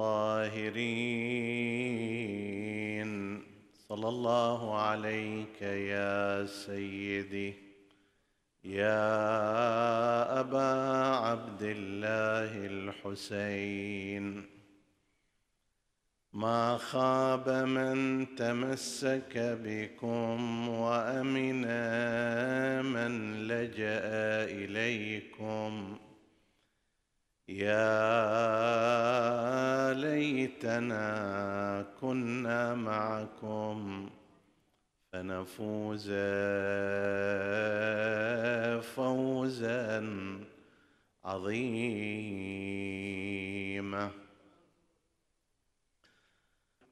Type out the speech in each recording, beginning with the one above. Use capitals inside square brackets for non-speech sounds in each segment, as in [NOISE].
الطاهرين. صلى الله عليك يا سيدي يا أبا عبد الله الحسين. ما خاب من تمسك بكم وأمن من لجأ إليكم. يا ليتنا كنا معكم فنفوز فوزا عظيما.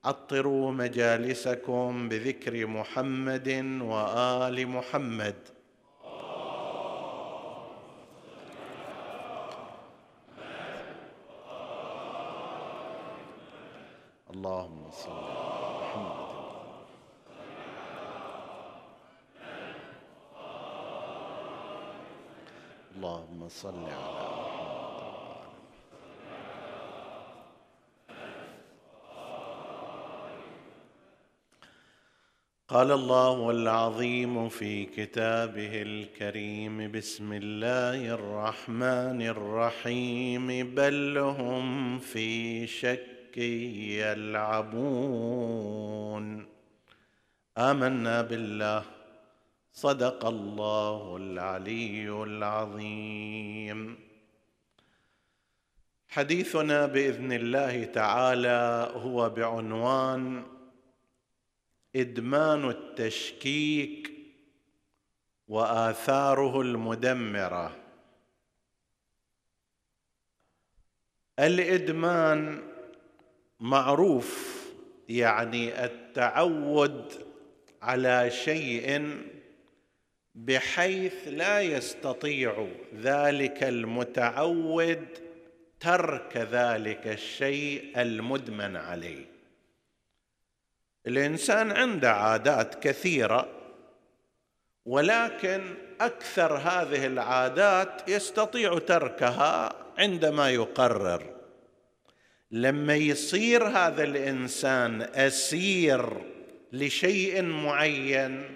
عطروا مجالسكم بذكر محمد وآل محمد. اللهم صل على محمد. اللهم صل على محمد. قال الله العظيم في كتابه الكريم بسم الله الرحمن الرحيم. بل هم في شك يلعبون. آمنا بالله. صدق الله العلي العظيم. حديثنا بإذن الله تعالى هو بعنوان إدمان التشكيك وآثاره المدمرة. الإدمان معروف يعني التعود على شيء بحيث لا يستطيع ذلك المتعود ترك ذلك الشيء المدمن عليه. الإنسان عنده عادات كثيرة ولكن أكثر هذه العادات يستطيع تركها عندما يقرر. لما يصير هذا الإنسان أسير لشيء معين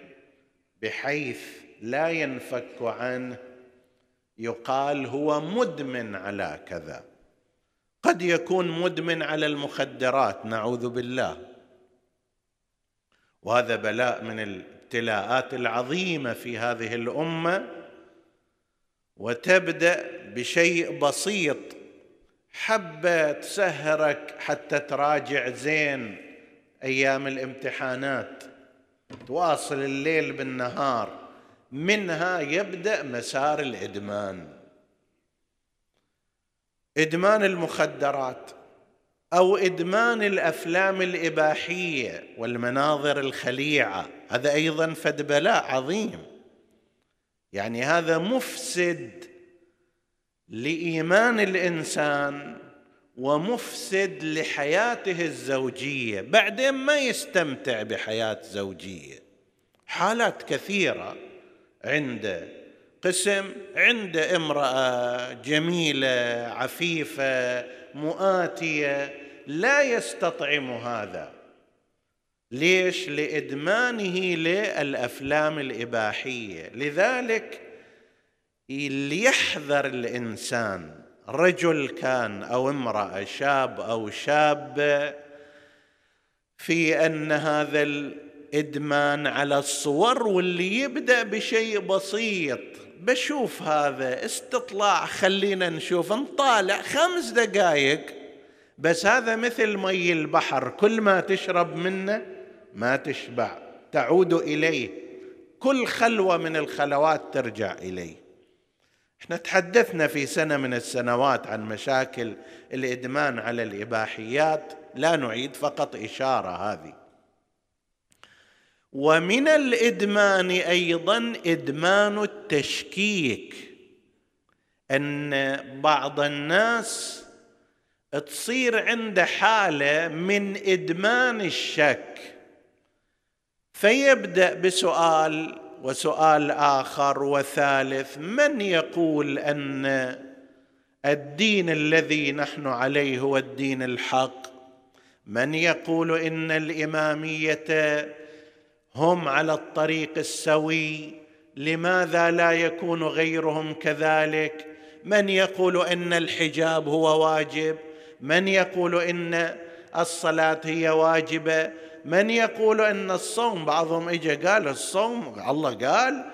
بحيث لا ينفك عنه يقال هو مدمن على كذا. قد يكون مدمن على المخدرات نعوذ بالله. وهذا بلاء من الابتلاءات العظيمة في هذه الأمة وتبدأ بشيء بسيط حبة تسهرك حتى تراجع زين أيام الامتحانات. تواصل الليل بالنهار منها يبدأ مسار الإدمان. إدمان المخدرات أو إدمان الأفلام الإباحية والمناظر الخليعة هذا أيضا فد بلاء عظيم. يعني هذا مفسد لإيمان الإنسان ومفسد لحياته الزوجية بعدين ما يستمتع بحياة زوجية. حالات كثيرة عنده قسم عنده امرأة جميلة عفيفة مؤاتية لا يستطعم هذا. ليش؟ لإدمانه للأفلام الإباحية. لذلك ليحذر الإنسان رجل كان أو امرأة شاب أو شابه في أن هذا الإدمان على الصور واللي يبدأ بشيء بسيط. بشوف هذا استطلاع خلينا نشوف نطالع خمس دقائق بس هذا مثل مي البحر كل ما تشرب منه ما تشبع تعود إليه. كل خلوة من الخلوات ترجع إليه. إحنا تحدثنا في سنة من السنوات عن مشاكل الإدمان على الإباحيات. لا نعيد فقط إشارة هذه. ومن الإدمان أيضا إدمان التشكيك أن بعض الناس تصير عنده حالة من إدمان الشك. فيبدأ بسؤال وسؤال آخر وثالث من يقول أن الدين الذي نحن عليه هو الدين الحق؟ من يقول إن الإمامية هم على الطريق السوي لماذا لا يكون غيرهم كذلك؟ من يقول إن الحجاب هو واجب؟ من يقول إن الصلاة هي واجبة؟ من يقول إن الصوم؟ بعضهم اجى قال الصوم. الله قال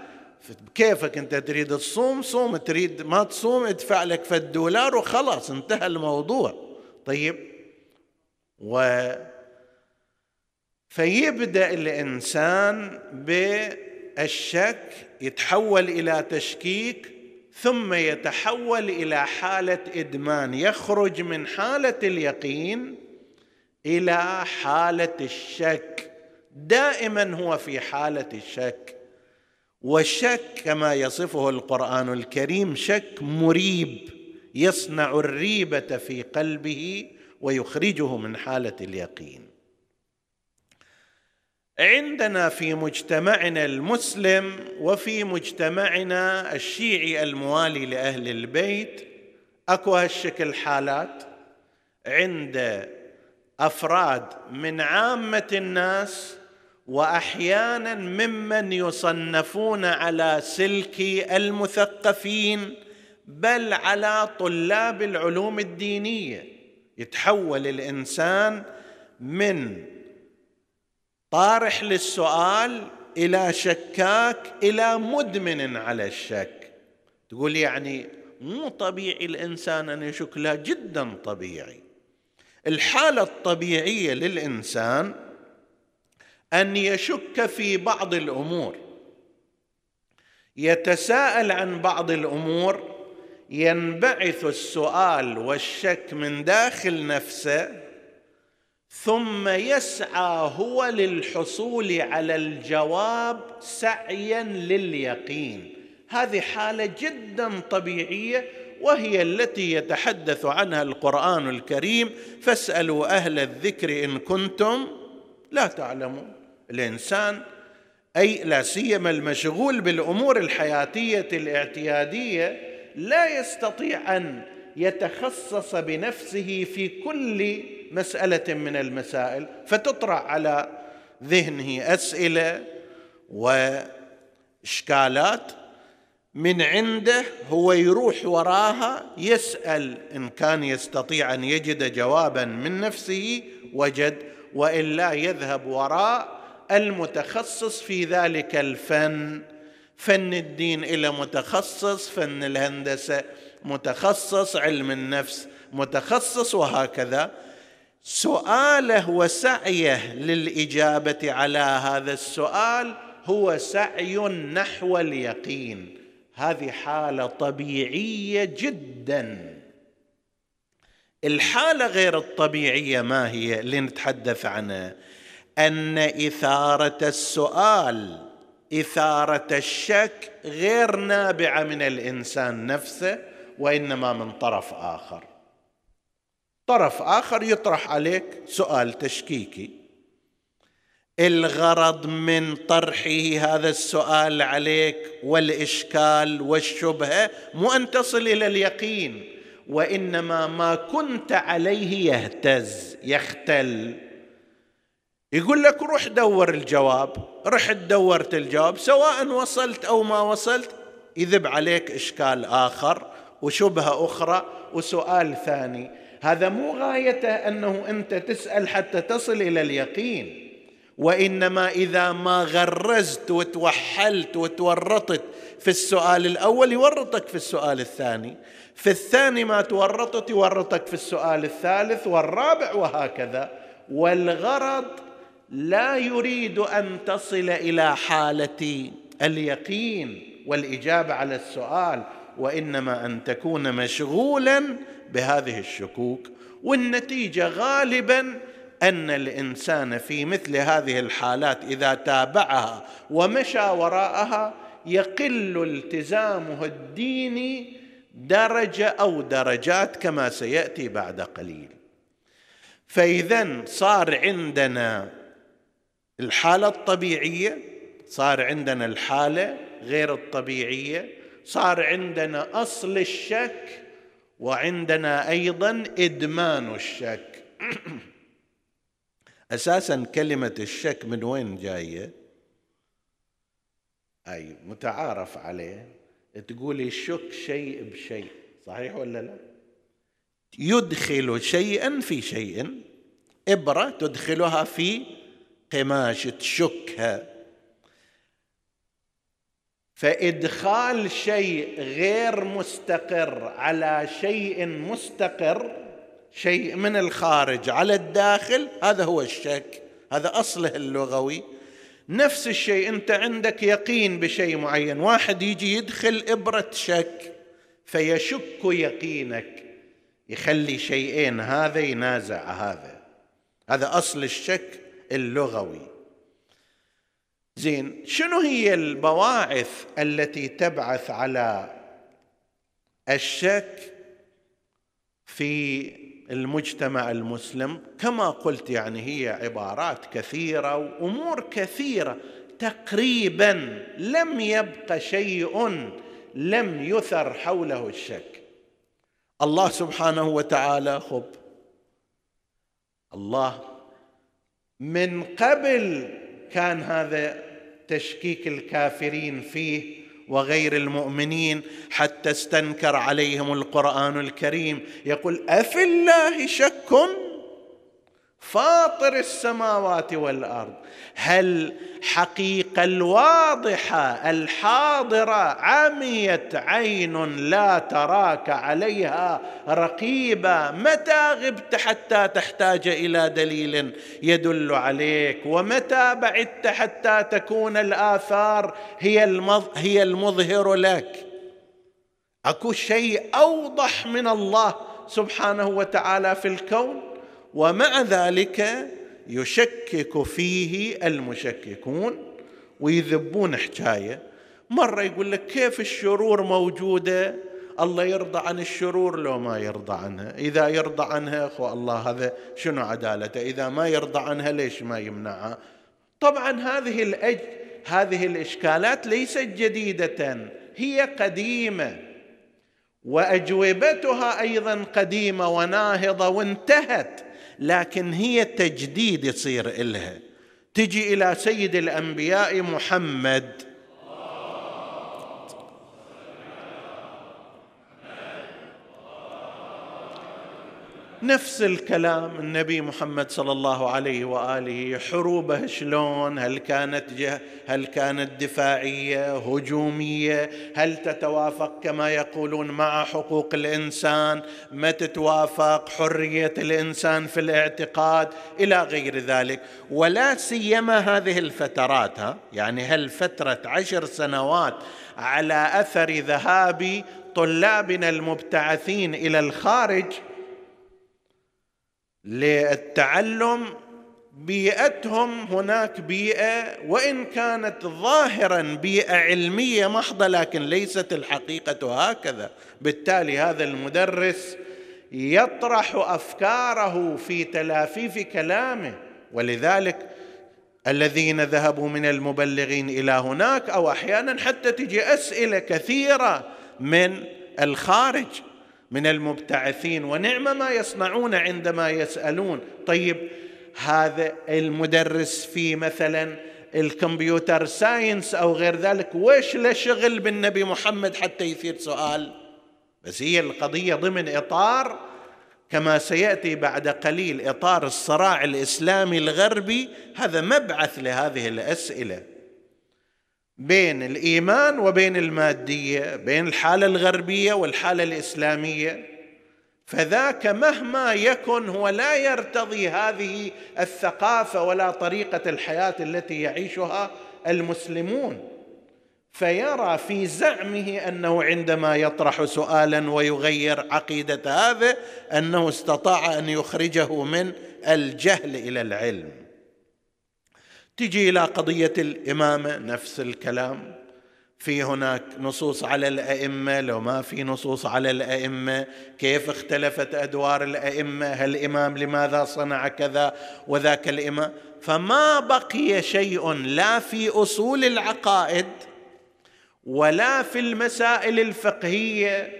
كيفك أنت تريد الصوم؟ صوم تريد ما تصوم ادفع لك في الدولار وخلاص انتهى الموضوع. طيب. و فيبدأ الإنسان بالشك يتحول إلى تشكيك ثم يتحول إلى حالة إدمان. يخرج من حالة اليقين إلى حالة الشك. دائما هو في حالة الشك. والشك كما يصفه القرآن الكريم شك مريب. يصنع الريبة في قلبه ويخرجه من حالة اليقين. عندنا في مجتمعنا المسلم وفي مجتمعنا الشيعي الموالي لأهل البيت أكو هالشكل حالات. عند أفراد من عامة الناس وأحيانا ممن يصنفون على سلك المثقفين بل على طلاب العلوم الدينية. يتحول الإنسان من طارح للسؤال إلى شكاك إلى مدمن على الشك. تقول يعني مو طبيعي الإنسان أن يشك لا جدا طبيعي. الحالة الطبيعية للإنسان أن يشك في بعض الأمور يتساءل عن بعض الأمور ينبعث السؤال والشك من داخل نفسه ثم يسعى هو للحصول على الجواب سعيا لليقين. هذه حالة جدا طبيعية وهي التي يتحدث عنها القرآن الكريم فاسألوا أهل الذكر إن كنتم لا تعلمون. الإنسان أي لا سيما المشغول بالأمور الحياتية الاعتيادية لا يستطيع أن يتخصص بنفسه في كل مسألة من المسائل فتطرح على ذهنه أسئلة وإشكالات من عنده هو يروح وراها يسأل إن كان يستطيع أن يجد جوابا من نفسه وجد وإلا يذهب وراء المتخصص في ذلك الفن. فن الدين إلى متخصص فن الهندسة متخصص علم النفس متخصص وهكذا. سؤاله وسعيه للإجابة على هذا السؤال هو سعي نحو اليقين. هذه حالة طبيعية جدا. الحالة غير الطبيعية ما هي؟ اللي نتحدث عنها. أن إثارة السؤال إثارة الشك غير نابعة من الإنسان نفسه وإنما من طرف آخر. طرف آخر يطرح عليك سؤال تشكيكي. الغرض من طرحه هذا السؤال عليك والإشكال والشبهة مو أن تصل إلى اليقين وإنما ما كنت عليه يهتز يختل. يقول لك روح دور الجواب رحت دورت الجواب سواء وصلت أو ما وصلت يذب عليك إشكال آخر وشبهة أخرى وسؤال ثاني. هذا مو غايته أنه أنت تسأل حتى تصل إلى اليقين. وإنما إذا ما غرزت وتوحلت وتورطت في السؤال الأول يورطك في السؤال الثاني في الثاني ما تورطت يورطك في السؤال الثالث والرابع وهكذا. والغرض لا يريد أن تصل إلى حالة اليقين والإجابة على السؤال وإنما أن تكون مشغولا بهذه الشكوك. والنتيجة غالبا أن الإنسان في مثل هذه الحالات إذا تابعها ومشى وراءها يقل التزامه الديني درجة أو درجات كما سيأتي بعد قليل. فإذا صار عندنا الحالة الطبيعية صار عندنا الحالة غير الطبيعية صار عندنا أصل الشك وعندنا أيضا إدمان الشك. [CLEARS THROAT] أساسا كلمة الشك من وين جاية؟ أي متعارف عليه تقول يشك شيء بشيء صحيح ولا لا؟ يدخل شيئا في شيء إبرة تدخلها في قماش تشكها فإدخال شيء غير مستقر على شيء مستقر شيء من الخارج على الداخل هذا هو الشك هذا أصله اللغوي. نفس الشيء أنت عندك يقين بشيء معين واحد يجي يدخل إبرة شك فيشك يقينك يخلي شيئين هذا ينازع هذا. هذا أصل الشك اللغوي. زين شنو هي البواعث التي تبعث على الشك في المجتمع المسلم كما قلت يعني هي عبارات كثيرة وأمور كثيرة. تقريبا لم يبق شيء لم يثر حوله الشك. الله سبحانه وتعالى خب الله من قبل كان هذا تشكيك الكافرين فيه وغير المؤمنين حتى استنكر عليهم القرآن الكريم. يقول أفي الله شك فاطر السماوات والأرض. هل حقيقة الواضحة الحاضرة عميت عين لا تراك عليها رقيبة؟ متى غبت حتى تحتاج إلى دليل يدل عليك؟ ومتى بعدت حتى تكون الآثار هي هي المظهر لك؟ أكو شيء أوضح من الله سبحانه وتعالى في الكون؟ ومع ذلك يشكك فيه المشككون ويذبون حكاية. مرة يقول لك كيف الشرور موجودة؟ الله يرضى عن الشرور لو ما يرضى عنها. إذا يرضى عنها أخو الله هذا شنو عدالته؟ إذا ما يرضى عنها ليش ما يمنعها؟ طبعا هذه الأج... هذه الإشكالات ليست جديدة هي قديمة. وأجوبتها أيضا قديمة وناهضة وانتهت. لكن هي تجديد يصير إلها. تجي إلى سيد الأنبياء محمد نفس الكلام النبي محمد صلى الله عليه وآله حروبه شلون؟ هل كانت جه هل كانت دفاعية هجومية؟ هل تتوافق كما يقولون مع حقوق الإنسان؟ ما تتوافق حرية الإنسان في الاعتقاد؟ إلى غير ذلك. ولا سيما هذه الفترات ها؟ يعني هل فترة عشر سنوات على أثر ذهاب طلابنا المبتعثين إلى الخارج؟ للتعلم بيئتهم هناك بيئة وإن كانت ظاهرا بيئة علمية محضة لكن ليست الحقيقة هكذا. بالتالي هذا المدرس يطرح أفكاره في تلافيف كلامه. ولذلك الذين ذهبوا من المبلغين إلى هناك أو أحيانا حتى تجي أسئلة كثيرة من الخارج. من المبتعثين ونعم ما يصنعون عندما يسألون. طيب هذا المدرس في مثلا الكمبيوتر ساينس أو غير ذلك وش له شغل بالنبي محمد حتى يثير سؤال؟ بس هي القضية ضمن إطار كما سيأتي بعد قليل إطار الصراع الإسلامي الغربي هذا مبعث لهذه الأسئلة. بين الإيمان وبين المادية بين الحالة الغربية والحالة الإسلامية. فذاك مهما يكن هو لا يرتضي هذه الثقافة ولا طريقة الحياة التي يعيشها المسلمون. فيرى في زعمه أنه عندما يطرح سؤالا ويغير عقيدة هذا أنه استطاع أن يخرجه من الجهل إلى العلم. تجي إلى قضية الإمامة نفس الكلام. في هناك نصوص على الأئمة لو ما في نصوص على الأئمة كيف اختلفت أدوار الأئمة؟ هل الامام لماذا صنع كذا وذاك الإمام؟ فما بقي شيء لا في أصول العقائد ولا في المسائل الفقهية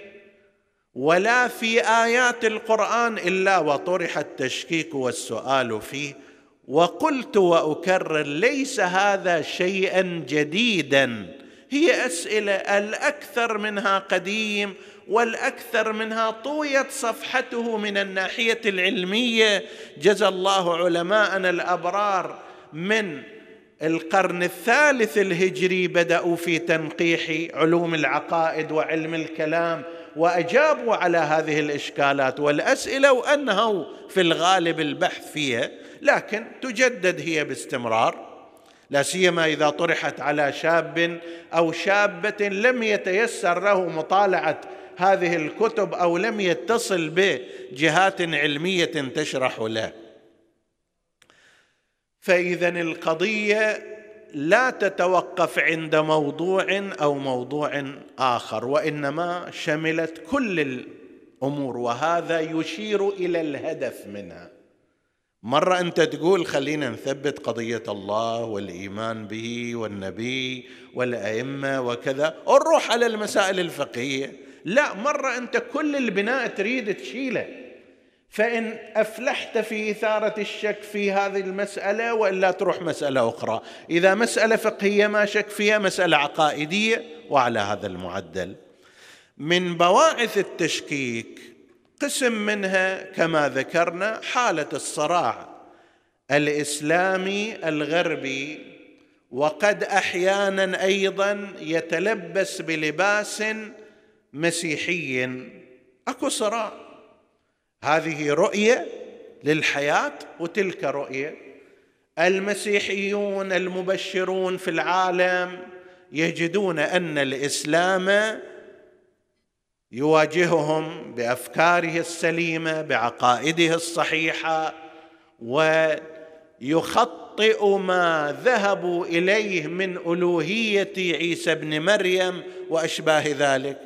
ولا في آيات القرآن إلا وطرح التشكيك والسؤال فيه. وقلت وأكرر ليس هذا شيئا جديدا. هي أسئلة الأكثر منها قديم والأكثر منها طويت صفحته من الناحية العلمية. جزى الله علماءنا الأبرار من القرن الثالث الهجري بدأوا في تنقيح علوم العقائد وعلم الكلام وأجابوا على هذه الإشكالات. والأسئلة وأنهوا في الغالب البحث فيها. لكن تجدد هي باستمرار لا سيما إذا طرحت على شاب أو شابة لم يتيسر له مطالعة هذه الكتب أو لم يتصل بجهات علمية تشرح له. فإذا القضية لا تتوقف عند موضوع أو موضوع آخر وإنما شملت كل الأمور وهذا يشير إلى الهدف منها. مرة أنت تقول خلينا نثبت قضية الله والإيمان به والنبي والأئمة وكذا ونروح على المسائل الفقهية. لا مرة أنت كل البناء تريد تشيله. فإن أفلحت في إثارة الشك في هذه المسألة وإلا تروح مسألة أخرى. إذا مسألة فقهية ما شك فيها مسألة عقائدية وعلى هذا المعدل. من بواعث التشكيك قسم منها كما ذكرنا حالة الصراع الإسلامي الغربي وقد أحيانا أيضا يتلبس بلباس مسيحي. أكو صراع. هذه رؤية للحياة وتلك رؤية. المسيحيون المبشرون في العالم يجدون أن الإسلام يواجههم بأفكاره السليمة بعقائده الصحيحة ويخطئ ما ذهبوا إليه من ألوهية عيسى ابن مريم وأشباه ذلك.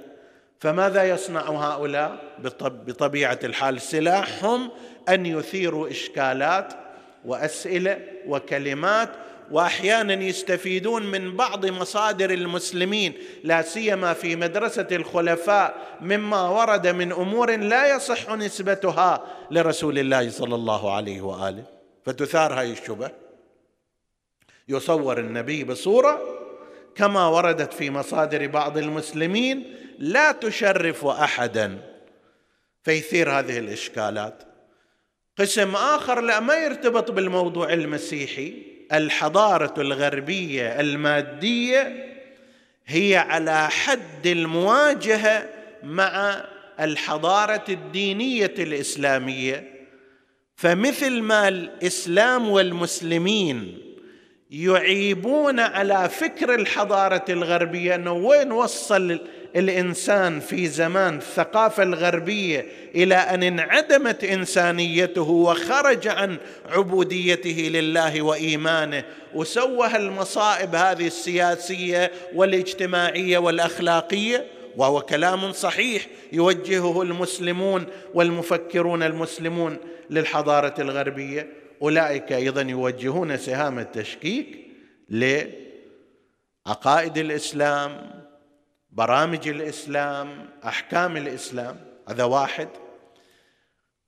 فماذا يصنع هؤلاء؟ بطبيعة الحال سلاحهم أن يثيروا إشكالات وأسئلة وكلمات واحيانا يستفيدون من بعض مصادر المسلمين لا سيما في مدرسة الخلفاء مما ورد من أمور لا يصح نسبتها لرسول الله صلى الله عليه وآله. فتثار هذه الشبه. يصور النبي بصورة كما وردت في مصادر بعض المسلمين لا تشرف احدا. فيثير هذه الإشكالات. قسم آخر لا ما يرتبط بالموضوع المسيحي. الحضارة الغربية المادية هي على حد المواجهة مع الحضارة الدينية الإسلامية. فمثل ما الإسلام والمسلمين يعيبون على فكر الحضارة الغربية إنه وين وصل الإنسان في زمان الثقافة الغربية إلى أن انعدمت إنسانيته وخرج عن عبوديته لله وإيمانه وسوى المصائب هذه السياسية والاجتماعية والأخلاقية وهو كلام صحيح يوجهه المسلمون والمفكرون المسلمون للحضارة الغربية. أولئك أيضا يوجهون سهام التشكيك لعقائد الإسلام برامج الإسلام أحكام الإسلام هذا واحد.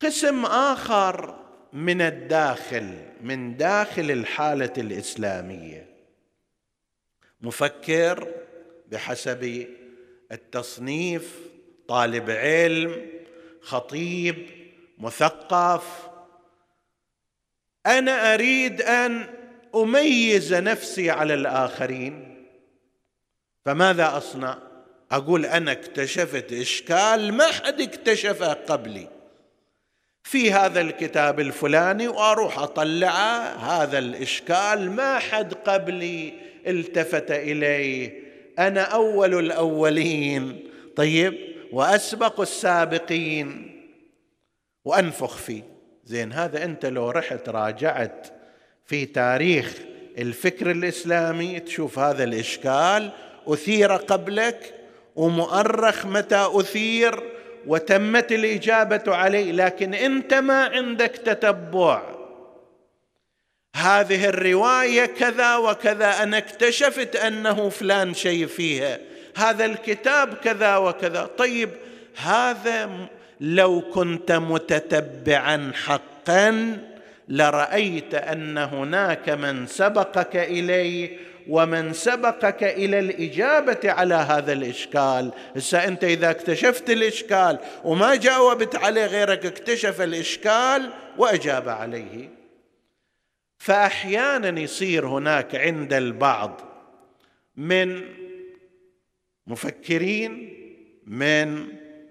قسم آخر من الداخل من داخل الحالة الإسلامية. مفكر بحسب التصنيف طالب علم خطيب مثقف. أنا أريد أن أميز نفسي على الآخرين. فماذا أصنع؟ أقول أنا اكتشفت إشكال ما حد اكتشفه قبلي. في هذا الكتاب الفلاني وأروح أطلعه هذا الإشكال ما حد قبلي التفت إليه. أنا أول الأولين. طيب وأسبق السابقين. وأنفخ فيه. زين هذا أنت لو رحت راجعت في تاريخ الفكر الإسلامي تشوف هذا الإشكال أثير قبلك. ومؤرخ متى أثير وتمت الإجابة عليه لكن أنت ما عندك تتبع. هذه الرواية كذا وكذا أنا اكتشفت أنه فلان شيء فيها. هذا الكتاب كذا وكذا. طيب هذا لو كنت متتبعا حقا لرأيت أن هناك من سبقك إليه ومن سبقك إلى الإجابة على هذا الإشكال. هسه أنت إذا اكتشفت الإشكال وما جاوبت عليه غيرك اكتشف الإشكال وأجاب عليه. فاحيانا يصير هناك عند البعض من مفكرين من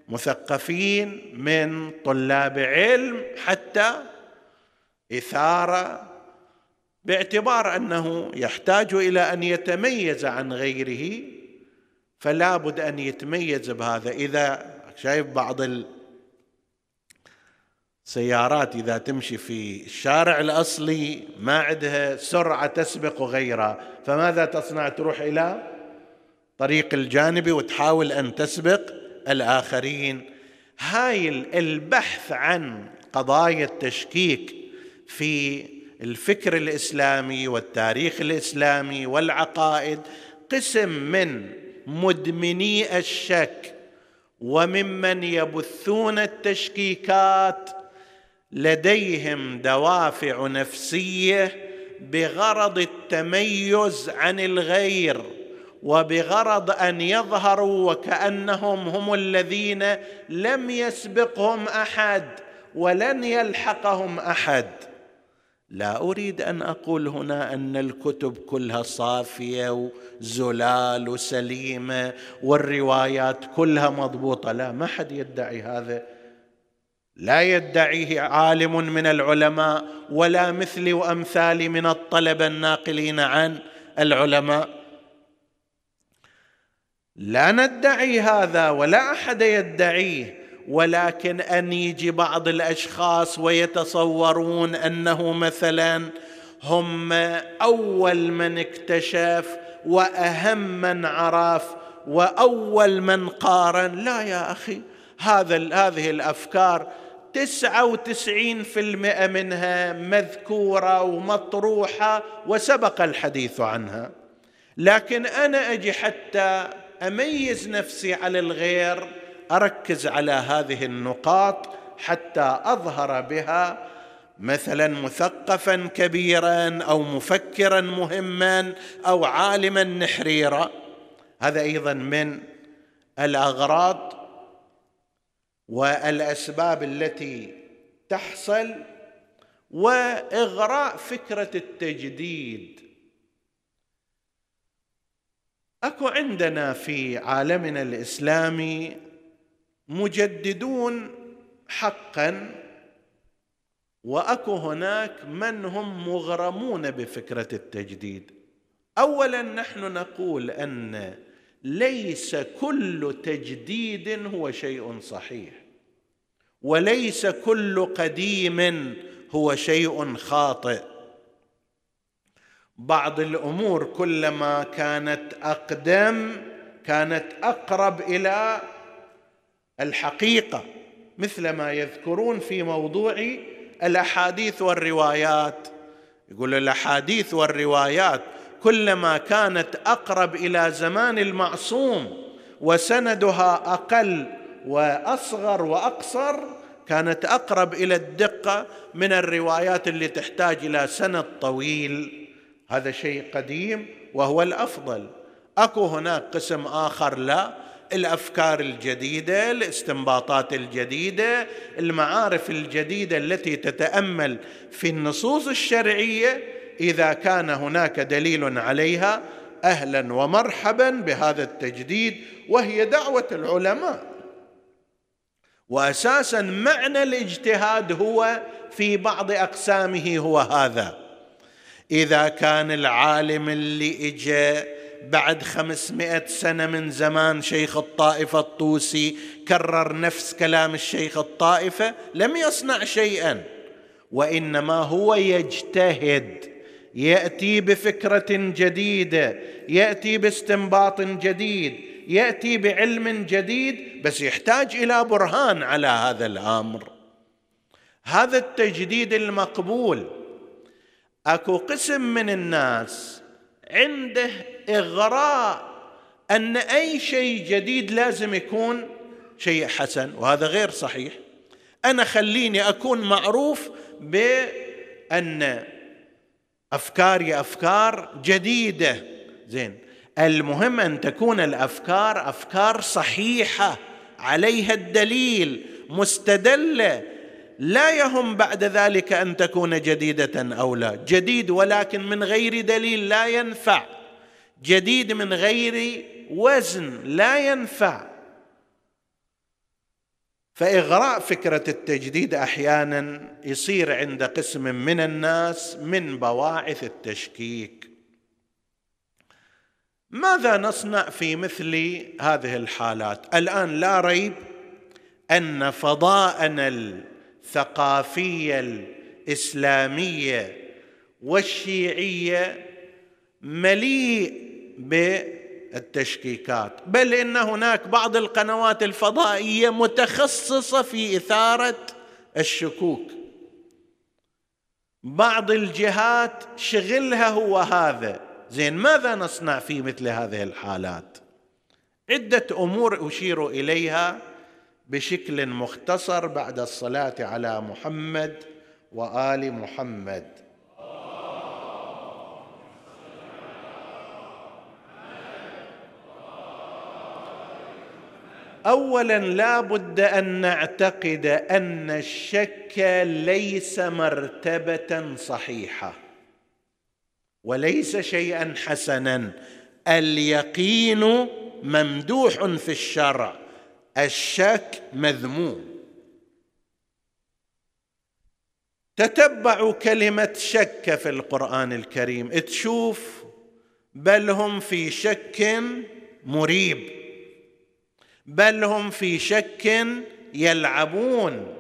مثقفين من طلاب علم حتى إثارة باعتبار أنه يحتاج إلى أن يتميز عن غيره فلا بد أن يتميز بهذا. إذا شايف بعض السيارات إذا تمشي في الشارع الأصلي ما عندها سرعة تسبق غيرها فماذا تصنع؟ تروح إلى طريق الجانبي وتحاول أن تسبق الآخرين. هاي البحث عن قضايا التشكيك في الفكر الإسلامي والتاريخ الإسلامي والعقائد قسم من مدمني الشك وممن يبثون التشكيكات لديهم دوافع نفسية بغرض التميز عن الغير وبغرض أن يظهروا وكأنهم هم الذين لم يسبقهم أحد ولن يلحقهم أحد. لا أريد أن أقول هنا أن الكتب كلها صافية وزلال وسليمة والروايات كلها مضبوطة. لا ما حد يدعي هذا. لا يدعيه عالم من العلماء ولا مثلي وامثالي من الطلبه الناقلين عن العلماء. لا ندعي هذا ولا أحد يدعيه. ولكن أن يجي بعض الأشخاص ويتصورون أنه مثلا هم أول من اكتشف وأهم من عرف وأول من قارن لا يا أخي هذا هذه الأفكار تسعة وتسعين في المئة منها مذكورة ومطروحة وسبق الحديث عنها. لكن أنا أجي حتى أميز نفسي على الغير أركز على هذه النقاط حتى أظهر بها مثلا مثقفا كبيرا أو مفكرا مهما أو عالما نحريرا. هذا أيضا من الأغراض والأسباب التي تحصل وإغراء فكرة التجديد. أكو عندنا في عالمنا الإسلامي مجددون حقا وأكو هناك من هم مغرمون بفكرة التجديد. اولا نحن نقول أن ليس كل تجديد هو شيء صحيح وليس كل قديم هو شيء خاطئ. بعض الأمور كلما كانت أقدم كانت أقرب إلى الحقيقة مثل ما يذكرون في موضوع الأحاديث والروايات. يقول الأحاديث والروايات كلما كانت أقرب إلى زمان المعصوم وسندها أقل وأصغر وأقصر كانت أقرب إلى الدقة من الروايات اللي تحتاج إلى سند طويل. هذا شيء قديم وهو الأفضل. أكو هناك قسم آخر لا الأفكار الجديدة الاستنباطات الجديدة المعارف الجديدة التي تتأمل في النصوص الشرعية. إذا كان هناك دليل عليها أهلا ومرحبا بهذا التجديد وهي دعوة العلماء. واساسا معنى الاجتهاد هو في بعض أقسامه هو هذا. إذا كان العالم اللي اجى بعد خمسمائة سنة من زمان شيخ الطائفة الطوسي كرر نفس كلام الشيخ الطائفة لم يصنع شيئا وإنما هو يجتهد يأتي بفكرة جديدة يأتي باستنباط جديد يأتي بعلم جديد بس يحتاج إلى برهان على هذا الأمر. هذا التجديد المقبول. أكو قسم من الناس عنده إغراء أن أي شيء جديد لازم يكون شيء حسن وهذا غير صحيح. أنا خليني أكون معروف بأن افكاري أفكار جديدة. زين المهم أن تكون الأفكار أفكار صحيحة عليها الدليل مستدلة. لا يهم بعد ذلك أن تكون جديدة أو لا. جديد ولكن من غير دليل لا ينفع. جديد من غير وزن لا ينفع. فإغراء فكرة التجديد أحيانا يصير عند قسم من الناس من بواعث التشكيك. ماذا نصنع في مثل هذه الحالات؟ الآن لا ريب أن فضاءنا الثقافية الإسلامية والشيعية مليء بالتشكيكات. بل إن هناك بعض القنوات الفضائية متخصصة في إثارة الشكوك. بعض الجهات شغلها هو هذا. زين ماذا نصنع في مثل هذه الحالات؟ عدة أمور أشير إليها. بشكل مختصر بعد الصلاة على محمد وآل محمد. اولا لا بد أن نعتقد أن الشك ليس مرتبة صحيحة وليس شيئا حسنا. اليقين ممدوح في الشرع. الشك مذموم. تتبعوا كلمة شك في القرآن الكريم. تشوف بل هم في شك مريب. بل هم في شك يلعبون.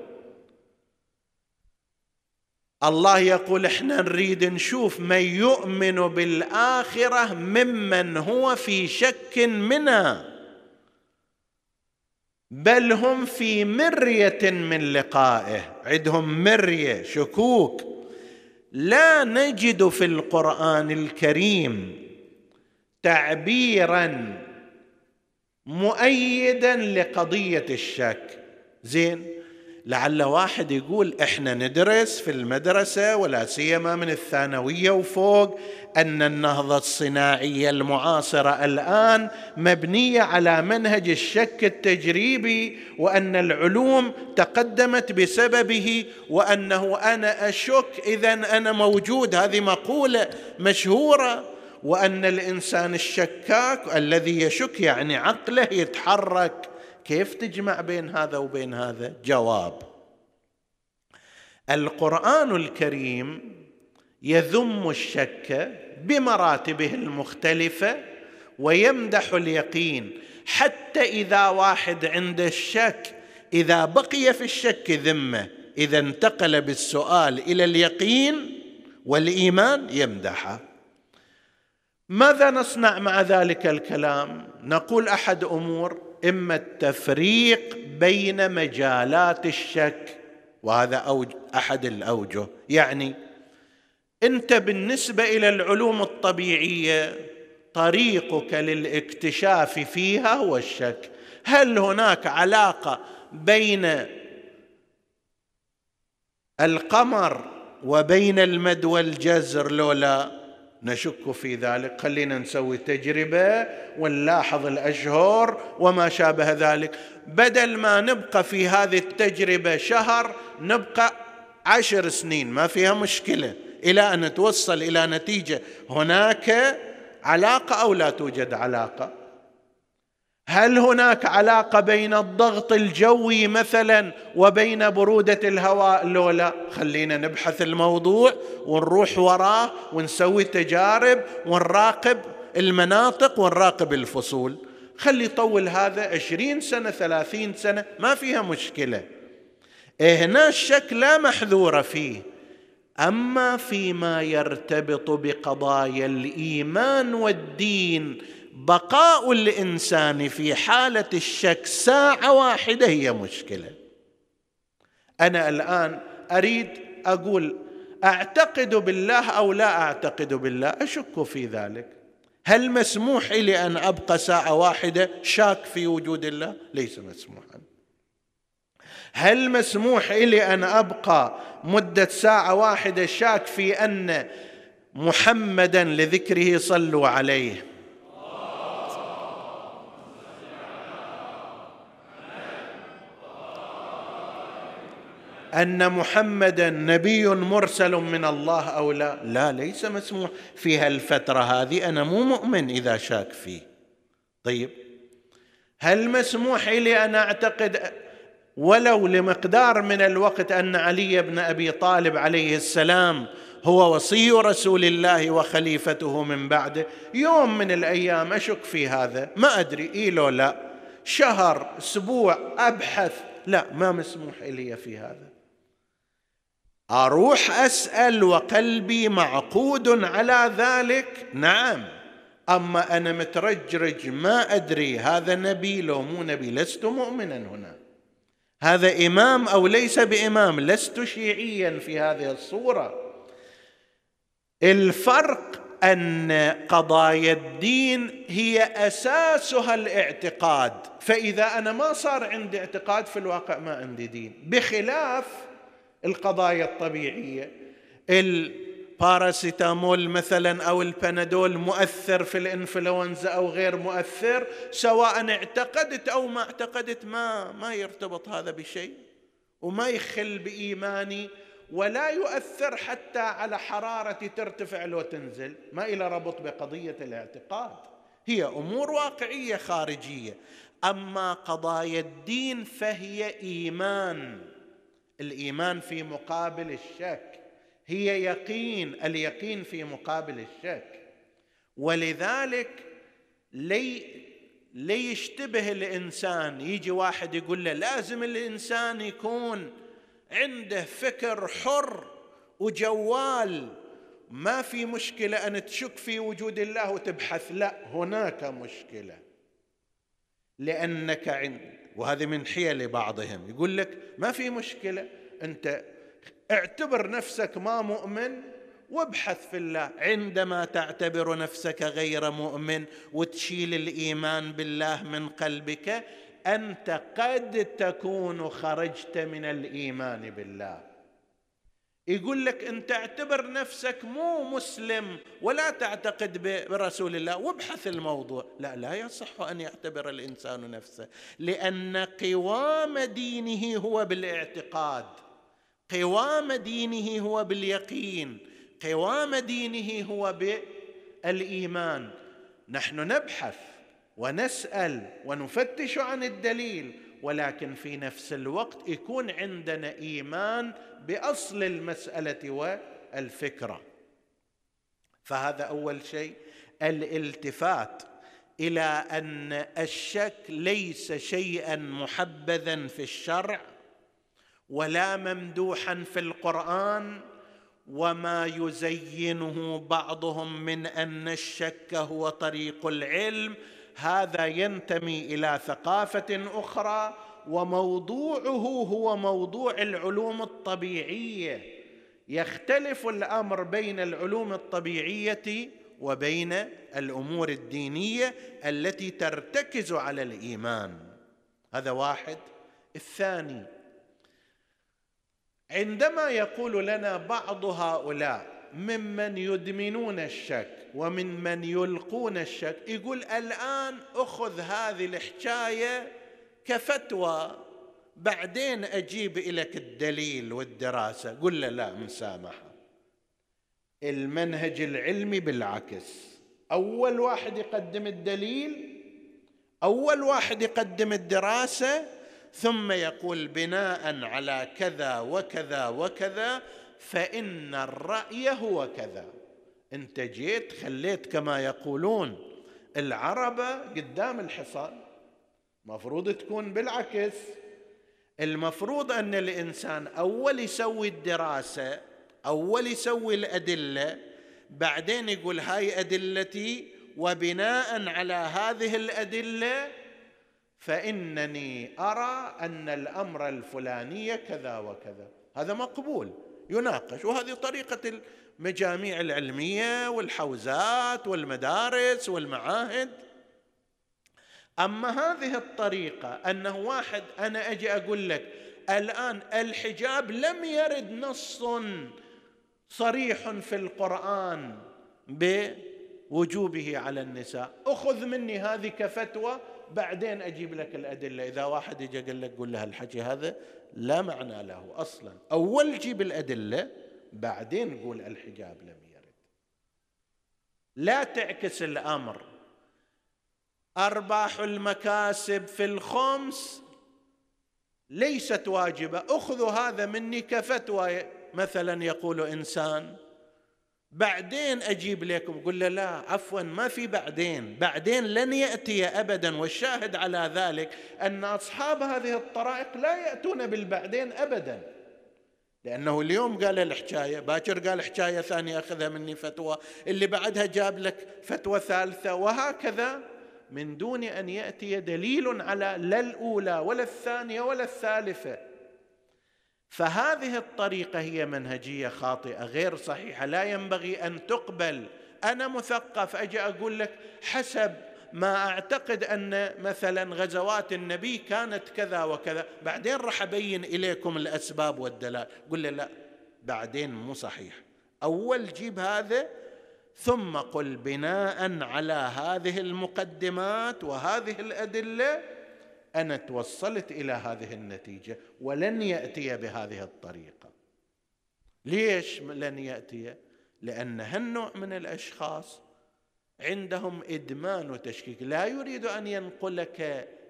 الله يقول إحنا نريد نشوف من يؤمن بالآخرة ممن هو في شك منها. بل هم في مرية من لقائه. عندهم مرية شكوك. لا نجد في القرآن الكريم تعبيرا مؤيدا لقضية الشك. زين؟ لعل واحد يقول إحنا ندرس في المدرسة ولا سيما من الثانوية وفوق. أن النهضه الصناعيه المعاصره الآن مبنيه على منهج الشك التجريبي وأن العلوم تقدمت بسببه وأنه أنا أشك إذا أنا موجود هذه مقولة مشهورة وأن الإنسان الشكاك الذي يشك يعني عقله يتحرك. كيف تجمع بين هذا وبين هذا؟ جواب القرآن الكريم يذم الشك بمراتبه المختلفة ويمدح اليقين حتى إذا واحد عنده الشك إذا بقي في الشك ذمة إذا انتقل بالسؤال إلى اليقين والإيمان يمدحه ماذا نصنع مع ذلك الكلام؟ نقول أحد أمور إما التفريق بين مجالات الشك وهذا أوج أحد الأوجه يعني انت بالنسبة إلى العلوم الطبيعية طريقك للاكتشاف فيها هو الشك هل هناك علاقة بين القمر وبين المد والجزر؟ لولا نشك في ذلك. خلينا نسوي تجربة ونلاحظ الأشهر وما شابه ذلك. بدل ما نبقى في هذه التجربة شهر نبقى عشر سنين ما فيها مشكلة. إلى أن نتوصل إلى نتيجة. هناك علاقة أو لا توجد علاقة؟ هل هناك علاقة بين الضغط الجوي مثلا وبين برودة الهواء؟ لو لا. خلينا نبحث الموضوع ونروح وراه ونسوي تجارب ونراقب المناطق ونراقب الفصول. خلي يطول هذا عشرين سنة ثلاثين سنة ما فيها مشكلة. إيه هنا الشك لا محذور فيه. أما فيما يرتبط بقضايا الإيمان والدين بقاء الإنسان في حالة الشك ساعة واحدة هي مشكلة. أنا الآن أريد أقول أعتقد بالله أو لا أعتقد بالله؟ أشك في ذلك. هل مسموح لي أن أبقى ساعة واحدة شاك في وجود الله؟ ليس مسموحا. هل مسموح لي أن أبقى مدة ساعة واحدة شاك في أن محمدا لذكره صلوا عليه؟ أن محمدا نبي مرسل من الله أو لا؟ لا ليس مسموح في هالفترة هذه. أنا مو مؤمن إذا شاك فيه. طيب هل مسموح لي أن أعتقد ولو لمقدار من الوقت أن علي بن أبي طالب عليه السلام هو وصي رسول الله وخليفته من بعده يوم من الأيام أشك في هذا؟ ما أدري. اي لو لا؟ شهر أسبوع أبحث. لا ما مسموح لي في هذا. أروح أسأل وقلبي معقود على ذلك؟ نعم. أما أنا مترجرج ما أدري. هذا نبي لو مو نبي لست مؤمنا هنا. هذا إمام أو ليس بإمام لست شيعيا في هذه الصورة. الفرق أن قضايا الدين هي أساسها الاعتقاد فإذا أنا ما صار عندي اعتقاد في الواقع ما عندي دين. بخلاف القضايا الطبيعية الباراسيتامول مثلا أو البنادول مؤثر في الإنفلونزا أو غير مؤثر سواء اعتقدت أو ما اعتقدت ما ما يرتبط هذا بشيء وما يخل بإيماني ولا يؤثر حتى على حرارتي ترتفع لو تنزل ما إلى ربط بقضية الاعتقاد. هي أمور واقعية خارجية. أما قضايا الدين فهي إيمان. الإيمان في مقابل الشك. هي يقين اليقين في مقابل الشك. ولذلك لي ليشتبه الإنسان يجي واحد يقول له لازم الإنسان يكون عنده فكر حر وجوال. ما في مشكلة أن تشك في وجود الله وتبحث. لا هناك مشكلة. لأنك عند وهذه من حيل بعضهم. يقول لك ما في مشكلة أنت اعتبر نفسك ما مؤمن وابحث في الله. عندما تعتبر نفسك غير مؤمن وتشيل الإيمان بالله من قلبك أنت قد تكون خرجت من الإيمان بالله. يقول لك انت اعتبر نفسك مو مسلم ولا تعتقد برسول الله وابحث الموضوع. لا لا يصح أن يعتبر الإنسان نفسه لأن قوام دينه هو بالإعتقاد. قوام دينه هو باليقين قوام دينه هو بالإيمان. نحن نبحث ونسأل ونفتش عن الدليل ولكن في نفس الوقت يكون عندنا إيمان بأصل المسألة والفكرة. فهذا أول شيء. الالتفات إلى أن الشك ليس شيئا محبذا في الشرع. ولا ممدوحا في القرآن وما يزينه بعضهم من أن الشك هو طريق العلم. هذا ينتمي إلى ثقافة أخرى وموضوعه هو موضوع العلوم الطبيعية. يختلف الأمر بين العلوم الطبيعية وبين الأمور الدينية التي ترتكز على الإيمان. هذا واحد. الثاني عندما يقول لنا بعض هؤلاء ممن يدمنون الشك ومن من يلقون الشك يقول الآن أخذ هذه الحكاية كفتوى بعدين أجيب لك الدليل والدراسة. قل له لا مسامحه المنهج العلمي بالعكس. أول واحد يقدم الدليل أول واحد يقدم الدراسة ثم يقول بناء على كذا وكذا وكذا فإن الرأي هو كذا. أنت جيت خليت كما يقولون العربة قدام الحصان. مفروض تكون بالعكس. المفروض أن الإنسان أول يسوي الدراسة أول يسوي الأدلة بعدين يقول هاي أدلتي وبناء على هذه الأدلة فإنني أرى أن الأمر الفلاني كذا وكذا. هذا مقبول يناقش. وهذه طريقة المجاميع العلمية والحوزات والمدارس والمعاهد. أما هذه الطريقة أنه واحد أنا أجي أقول لك الآن الحجاب لم يرد نص صريح في القرآن بوجوبه على النساء. أخذ مني هذه كفتوى بعدين أجيب لك الأدلة. إذا واحد يجي قال لك قول له الحكي هذا لا معنى له أصلا. أول جيب الأدلة بعدين قول الحجاب لم يرد. لا تعكس الأمر. أرباح المكاسب في الخمس ليست واجبة. أخذوا هذا مني كفتوى. مثلا يقول إنسان بعدين أجيب لكم قل له لا عفوا ما في بعدين. بعدين لن يأتي ابدا والشاهد على ذلك أن أصحاب هذه الطرائق لا يأتون بالبعدين ابدا. لأنه اليوم قال الحكاية باكر قال حكاية ثانية أخذها مني فتوى. اللي بعدها جاب لك فتوى ثالثة وهكذا. من دون أن يأتي دليل على لا الأولى ولا الثانية ولا الثالثة. فهذه الطريقة هي منهجية خاطئة غير صحيحة. لا ينبغي أن تقبل. أنا مثقف أجي أقول لك حسب ما أعتقد أن مثلا غزوات النبي كانت كذا وكذا. بعدين راح أبين إليكم الأسباب والدلائل. قل لي لا بعدين مو صحيح. أول جيب هذا ثم قل بناء على هذه المقدمات وهذه الأدلة أنا توصلت إلى هذه النتيجة ولن يأتي بهذه الطريقة. ليش لن يأتي؟ لأن هالنوع من الأشخاص عندهم إدمان وتشكيك. لا يريد أن ينقلك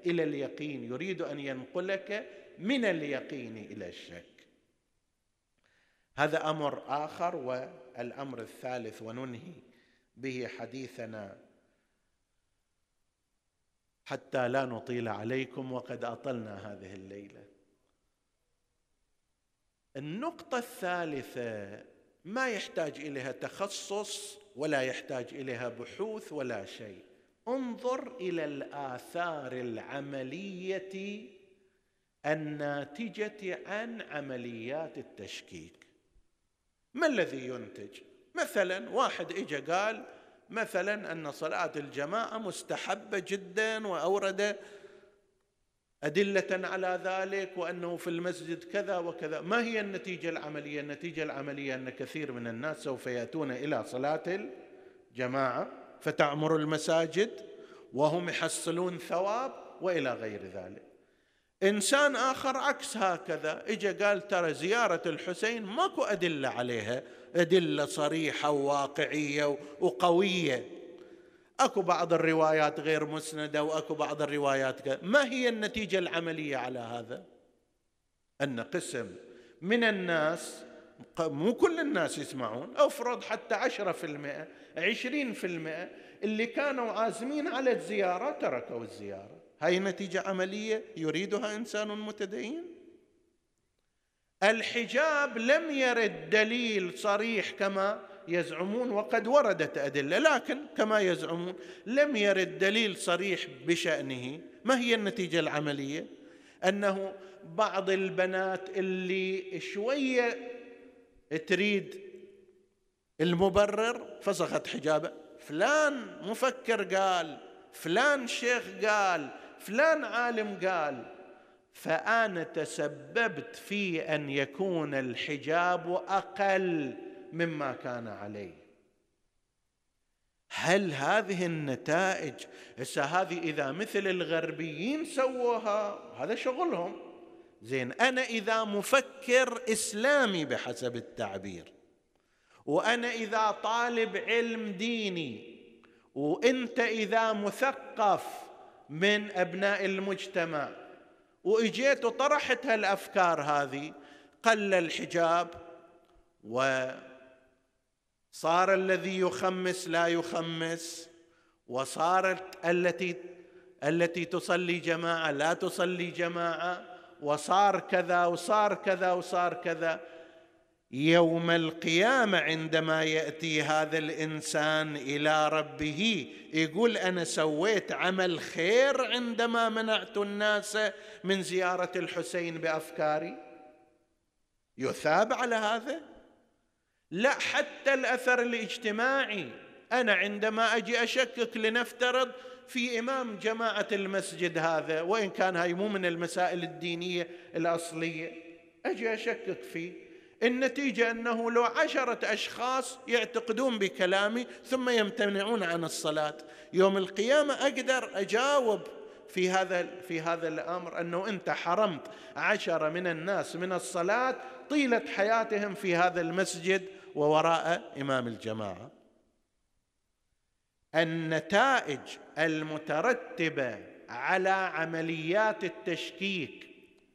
إلى اليقين يريد أن ينقلك من اليقين إلى الشك. هذا أمر آخر والأمر الثالث وننهي به حديثنا حتى لا نطيل عليكم وقد أطلنا هذه الليلة. النقطة الثالثة ما يحتاج إليها تخصص ولا يحتاج إليها بحوث ولا شيء. انظر إلى الآثار العملية الناتجة عن عمليات التشكيك. ما الذي ينتج؟ مثلا واحد اجى قال مثلا أن صلاة الجماعة مستحبة جدا وأورد أدلة على ذلك وأنه في المسجد كذا وكذا. ما هي النتيجة العملية؟ النتيجة العملية أن كثير من الناس سوف يأتون إلى صلاة الجماعة فتعمر المساجد وهم يحصلون ثواب وإلى غير ذلك. إنسان آخر عكس هكذا. إجا قال ترى زيارة الحسين ماكو أدلة عليها. أدلة صريحة وواقعية وقوية. أكو بعض الروايات غير مسندة وأكو بعض الروايات ما هي النتيجة العملية على هذا؟ أن قسم من الناس مو كل الناس يسمعون أفرض حتى عشرة في المئة عشرين في المئة اللي كانوا عازمين على الزيارة تركوا الزيارة. هاي نتيجة عملية يريدها إنسان متدين؟ الحجاب لم يرد دليل صريح كما يزعمون وقد وردت أدلة لكن كما يزعمون لم يرد دليل صريح بشأنه. ما هي النتيجة العملية؟ أنه بعض البنات اللي شوية تريد المبرر فسخت حجابه. فلان مفكر قال فلان شيخ قال فلان عالم قال فأنا تسببت في أن يكون الحجاب أقل مما كان عليه. هل هذه النتائج هسه هذه إذا مثل الغربيين سووها هذا شغلهم. زين أنا إذا مفكر إسلامي بحسب التعبير وأنا إذا طالب علم ديني وإنت إذا مثقف من أبناء المجتمع. وإجيت وطرحت هالأفكار هذه. قل الحجاب و صار الذي يخمس لا يخمس وصارت التي التي تصلي جماعة لا تصلي جماعة وصار كذا وصار كذا وصار كذا. يوم القيامة عندما يأتي هذا الإنسان إلى ربه يقول أنا سويت عمل خير عندما منعت الناس من زيارة الحسين بأفكاري؟ يثاب على هذا؟ لا حتى الأثر الاجتماعي. أنا عندما أجي أشكك لنفترض في إمام جماعة المسجد هذا وإن كان هاي مو من المسائل الدينية الأصلية أجي أشكك فيه. النتيجة أنه لو عشرة أشخاص يعتقدون بكلامي ثم يمتنعون عن الصلاة. يوم القيامة أقدر أجاوب في هذا في هذا الأمر أنه أنت حرمت عشرة من الناس من الصلاة طيلة حياتهم في هذا المسجد ووراء إمام الجماعة. النتائج المترتبة على عمليات التشكيك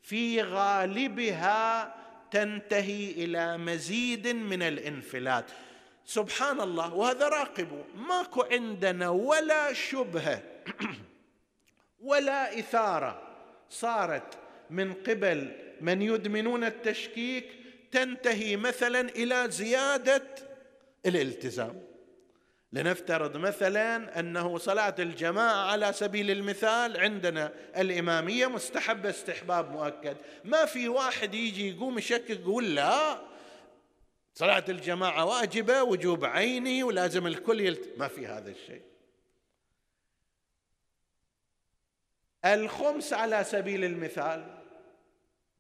في غالبها تنتهي إلى مزيد من الانفلات. سبحان الله وهذا راقبوا ماكو عندنا ولا شبهة [CLEARS THROAT] ولا إثارة صارت من قبل من يدمنون التشكيك تنتهي مثلا إلى زيادة الالتزام. لنفترض مثلا أنه صلاة الجماعة على سبيل المثال عندنا الإمامية مستحبه استحباب مؤكد. ما في واحد يجي يقوم يشكك يقول لا صلاة الجماعة واجبة وجوب عيني ولازم الكل يلت... ما في هذا الشيء. الخمس على سبيل المثال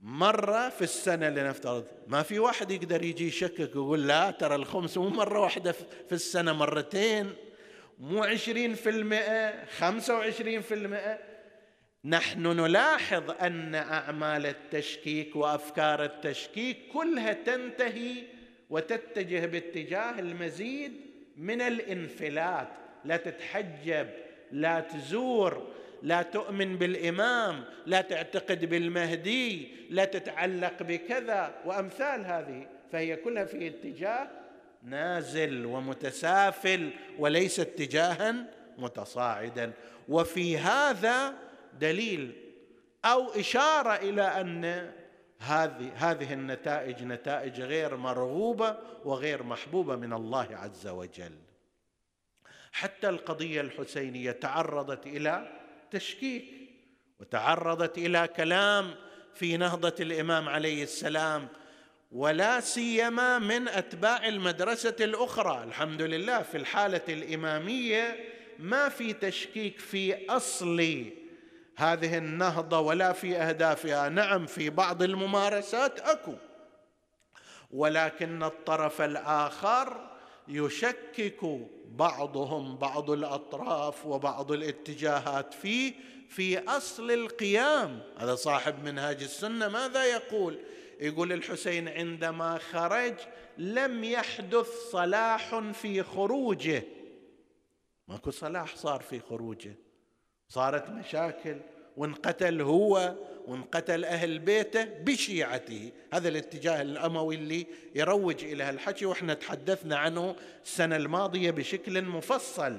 مرة في السنة لنفترض ما في واحد يقدر يجي يشكك ويقول لا ترى الخمس مو مرة واحدة في السنة مرتين. مو عشرين في المئة خمسة وعشرين في المئة. نحن نلاحظ أن أعمال التشكيك وأفكار التشكيك كلها تنتهي وتتجه باتجاه المزيد من الانفلات. لا تتحجب لا تزور. لا تؤمن بالإمام لا تعتقد بالمهدي لا تتعلق بكذا وأمثال هذه فهي كلها في اتجاه نازل ومتسافل وليس اتجاها متصاعدا. وفي هذا دليل أو إشارة إلى أن هذه هذه النتائج نتائج غير مرغوبة وغير محبوبة من الله عز وجل. حتى القضية الحسينية تعرضت إلى تشكيك وتعرضت إلى كلام في نهضة الإمام عليه السلام ولا سيما من أتباع المدرسة الأخرى. الحمد لله في الحالة الإمامية ما في تشكيك في أصل هذه النهضة ولا في أهدافها. نعم في بعض الممارسات أكو ولكن الطرف الآخر يشكك بعضهم بعض الأطراف وبعض الاتجاهات فيه في أصل القيام. هذا صاحب منهاج السنة ماذا يقول؟ يقول الحسين عندما خرج لم يحدث صلاح في خروجه. ماكو صلاح صار في خروجه. صارت مشاكل. وانقتل هو وانقتل أهل بيته بشيعته. هذا الاتجاه الأموي اللي يروج إلى هالحكي وإحنا تحدثنا عنه السنة الماضية بشكل مفصل.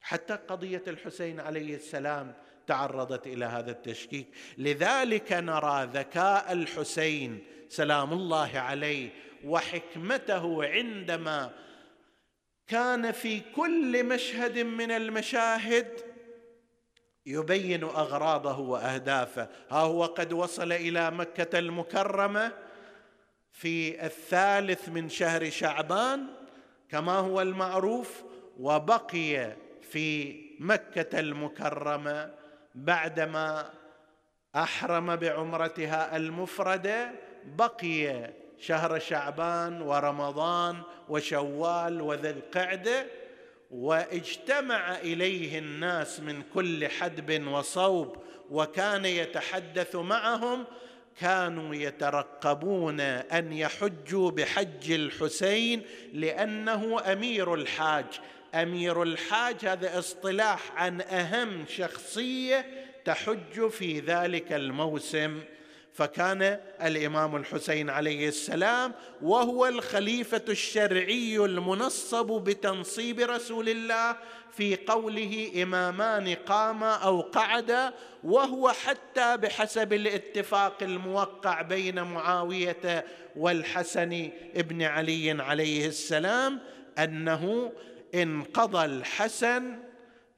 حتى قضية الحسين عليه السلام تعرضت إلى هذا التشكيك. لذلك نرى ذكاء الحسين سلام الله عليه وحكمته عندما كان في كل مشهد من المشاهد يبين أغراضه وأهدافه. ها هو قد وصل إلى مكة المكرمة في الثالث من شهر شعبان كما هو المعروف وبقي في مكة المكرمة بعدما أحرم بعمرتها المفردة بقي شهر شعبان ورمضان وشوال وذي القعدة. واجتمع إليه الناس من كل حدب وصوب وكان يتحدث معهم كانوا يترقبون أن يحجوا بحج الحسين لأنه أمير الحاج. أمير الحاج هذا اصطلاح عن أهم شخصية تحج في ذلك الموسم. فكان الإمام الحسين عليه السلام وهو الخليفة الشرعي المنصب بتنصيب رسول الله في قوله إمامان قاما أو قعدا وهو حتى بحسب الاتفاق الموقع بين معاوية والحسن ابن علي عليه السلام أنه إن قضى الحسن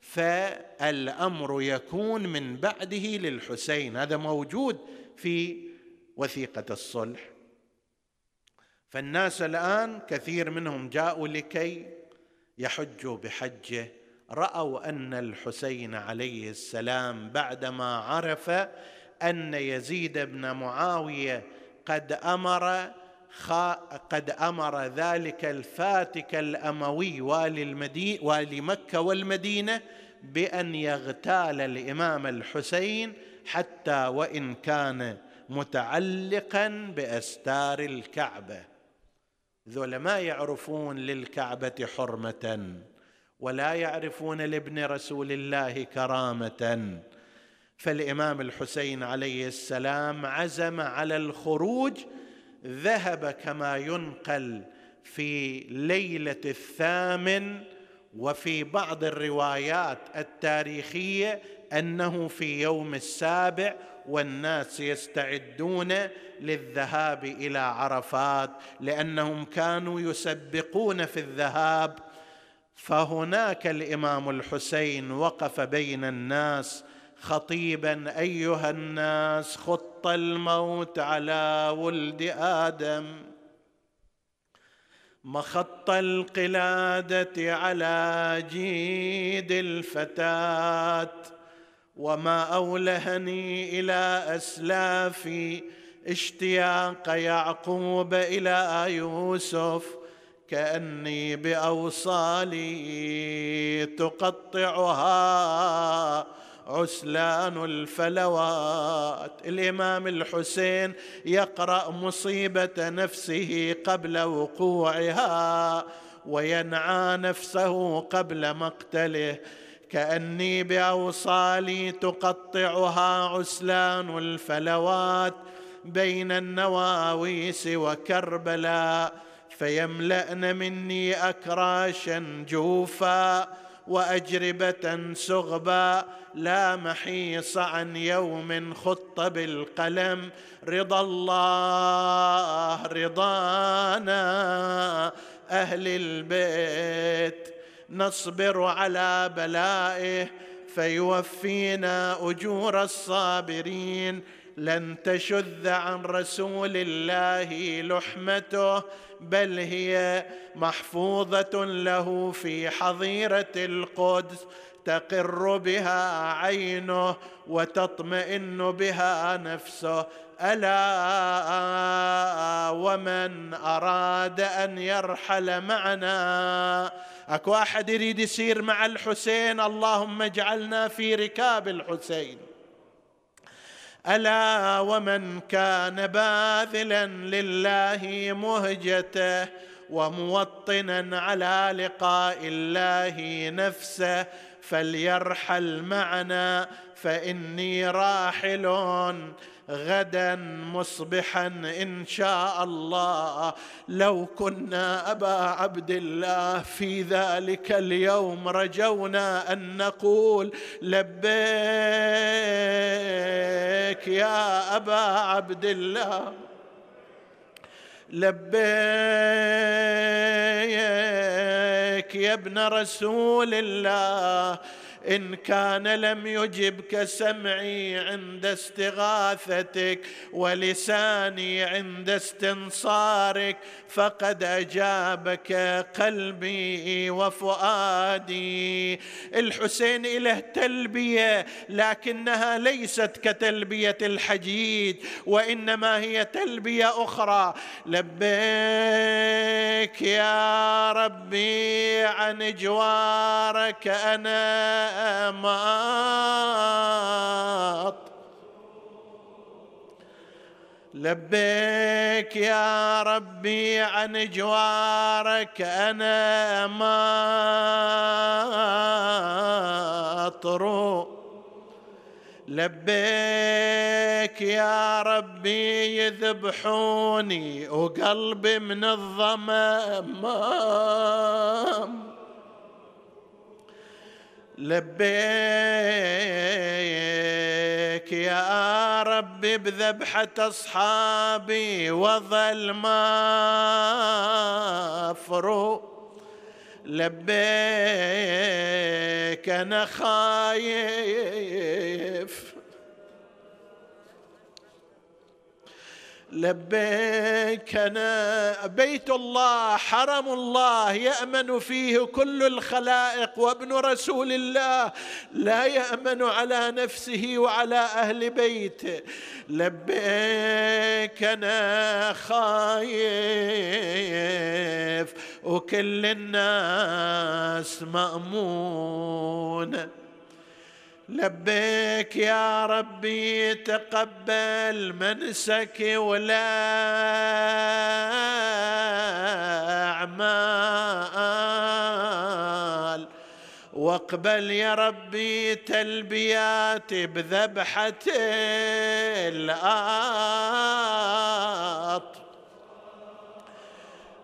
فالأمر يكون من بعده للحسين. هذا موجود في وثيقة الصلح. فالناس الآن كثير منهم جاءوا لكي يحجوا بحجه. رأوا أن الحسين عليه السلام بعدما عرف أن يزيد بن معاوية قد أمر قد أمر ذلك الفاتك الأموي والي المدينة والي مكة والمدينة بأن يغتال الإمام الحسين حتى وإن كان متعلقا بأستار الكعبة. ذولا ما يعرفون للكعبة حرمة ولا يعرفون لابن رسول الله كرامة. فالإمام الحسين عليه السلام عزم على الخروج ذهب كما ينقل في ليلة الثامن وفي بعض الروايات التاريخية أنه في يوم السابع والناس يستعدون للذهاب إلى عرفات لأنهم كانوا يسبقون في الذهاب فهناك الإمام الحسين وقف بين الناس خطيبا أيها الناس خط الموت على ولد آدم. مخط القلادة على جيد الفتاة وما أولهني إلى اسلافي اشتياق يعقوب إلى يوسف كأني بأوصالي تقطعها عسلان الفلوات. الإمام الحسين يقرأ مصيبة نفسه قبل وقوعها وينعى نفسه قبل مقتله. كأني بأوصالي تقطعها عسلان الفلوات بين النواويس وكربلاء. فيملأن مني أكراشا جوفا وأجربة سغبا لا محيص عن يوم خط بالقلم. رضا الله رضانا أهل البيت نصبر على بلائه فيوفينا أجور الصابرين. لن تشذ عن رسول الله لحمته بل هي محفوظة له في حظيرة القدس تقر بها عينه وتطمئن بها نفسه. ألا ومن أراد أن يرحل معنا؟ أكو أحد يريد يسير مع الحسين؟ اللهم اجعلنا في ركاب الحسين. ألا ومن كان باذلا لله مهجته وموطنا على لقاء الله نفسه فليرحل معنا فإني راحل غدا مصبحا إن شاء الله. لو كنا أبا عبد الله في ذلك اليوم رجونا أن نقول لبيك يا أبا عبد الله. لبيك يا ابن رسول الله. إن كان لم يجبك سمعي عند استغاثتك ولساني عند استنصارك فقد أجابك قلبي وفؤادي. الحسين له تلبية لكنها ليست كتلبية الحجيج وإنما هي تلبية أخرى. لبيك يا ربي عن جوارك أنا ماط لبيك يا ربي عن جوارك أنا ما اطرو لبيك يا ربي يذبحوني وقلبي من الظمأ لبيك يا ربي بذبحة أصحابي وظل ما لبيك أنا خايف لبيك أنا. بيت الله حرم الله يأمن فيه كل الخلائق وابن رسول الله. لا يأمن على نفسه وعلى أهل بيته. لبيك أنا خايف وكل الناس مامونه لبيك يا ربي تقبل منسك ولا أعمال. واقبل يا ربي تلبياتي بذبحة الآط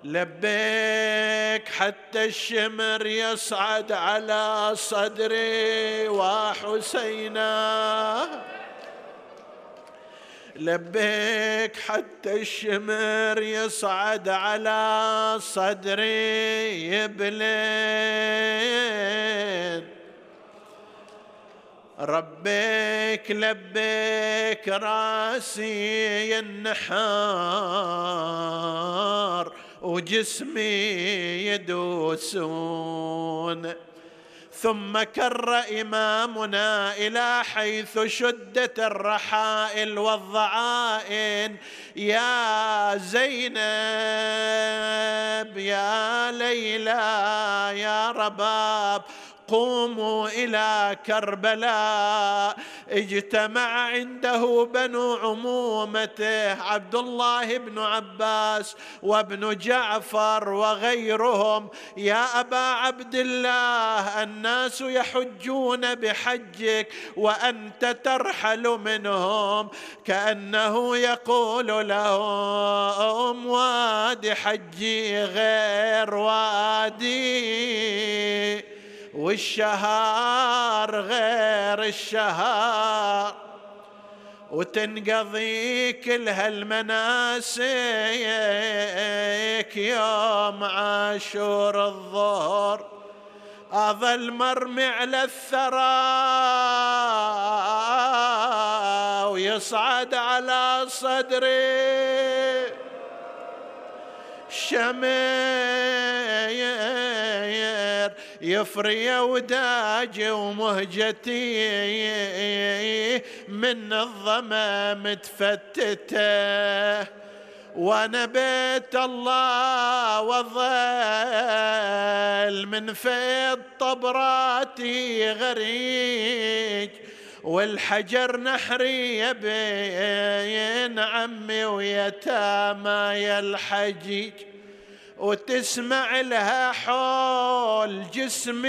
لبيك حتى الشمر يصعد على صدري وحسينا. لبيك حتى الشمر يصعد على صدري يبلين ربيك لبيك راسي النحار. وجسمي يدوسون. ثم كر إمامنا إلى حيث شدت الرحائل والضعائن. يا زينب يا ليلى يا رباب قوموا إلى كربلاء. اجتمع عنده بنو عمومته عبد الله بن عباس وابن جعفر وغيرهم. يا أبا عبد الله الناس يحجون بحجك وأنت ترحل منهم. كأنه يقول لهم وادي حجي غير وادي. والشهر غير الشهر وتنقضي كل هالمناسك يوم عاشور الظهر. أظل مرمي على الثرى ويصعد على صدري. شمير يفري وداجي ومهجتي من الظمأ متفتتة. وأنا بيت الله وظل من فيض طبراتي غريج والحجر نحري بين عمي ويتامى يا الحجيج. وتسمع لها حول جسمي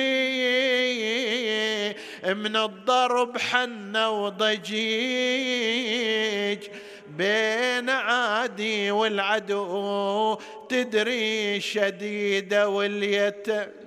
من الضرب حنة وضجيج. بين عادي والعدو تدري شديدة واليتم.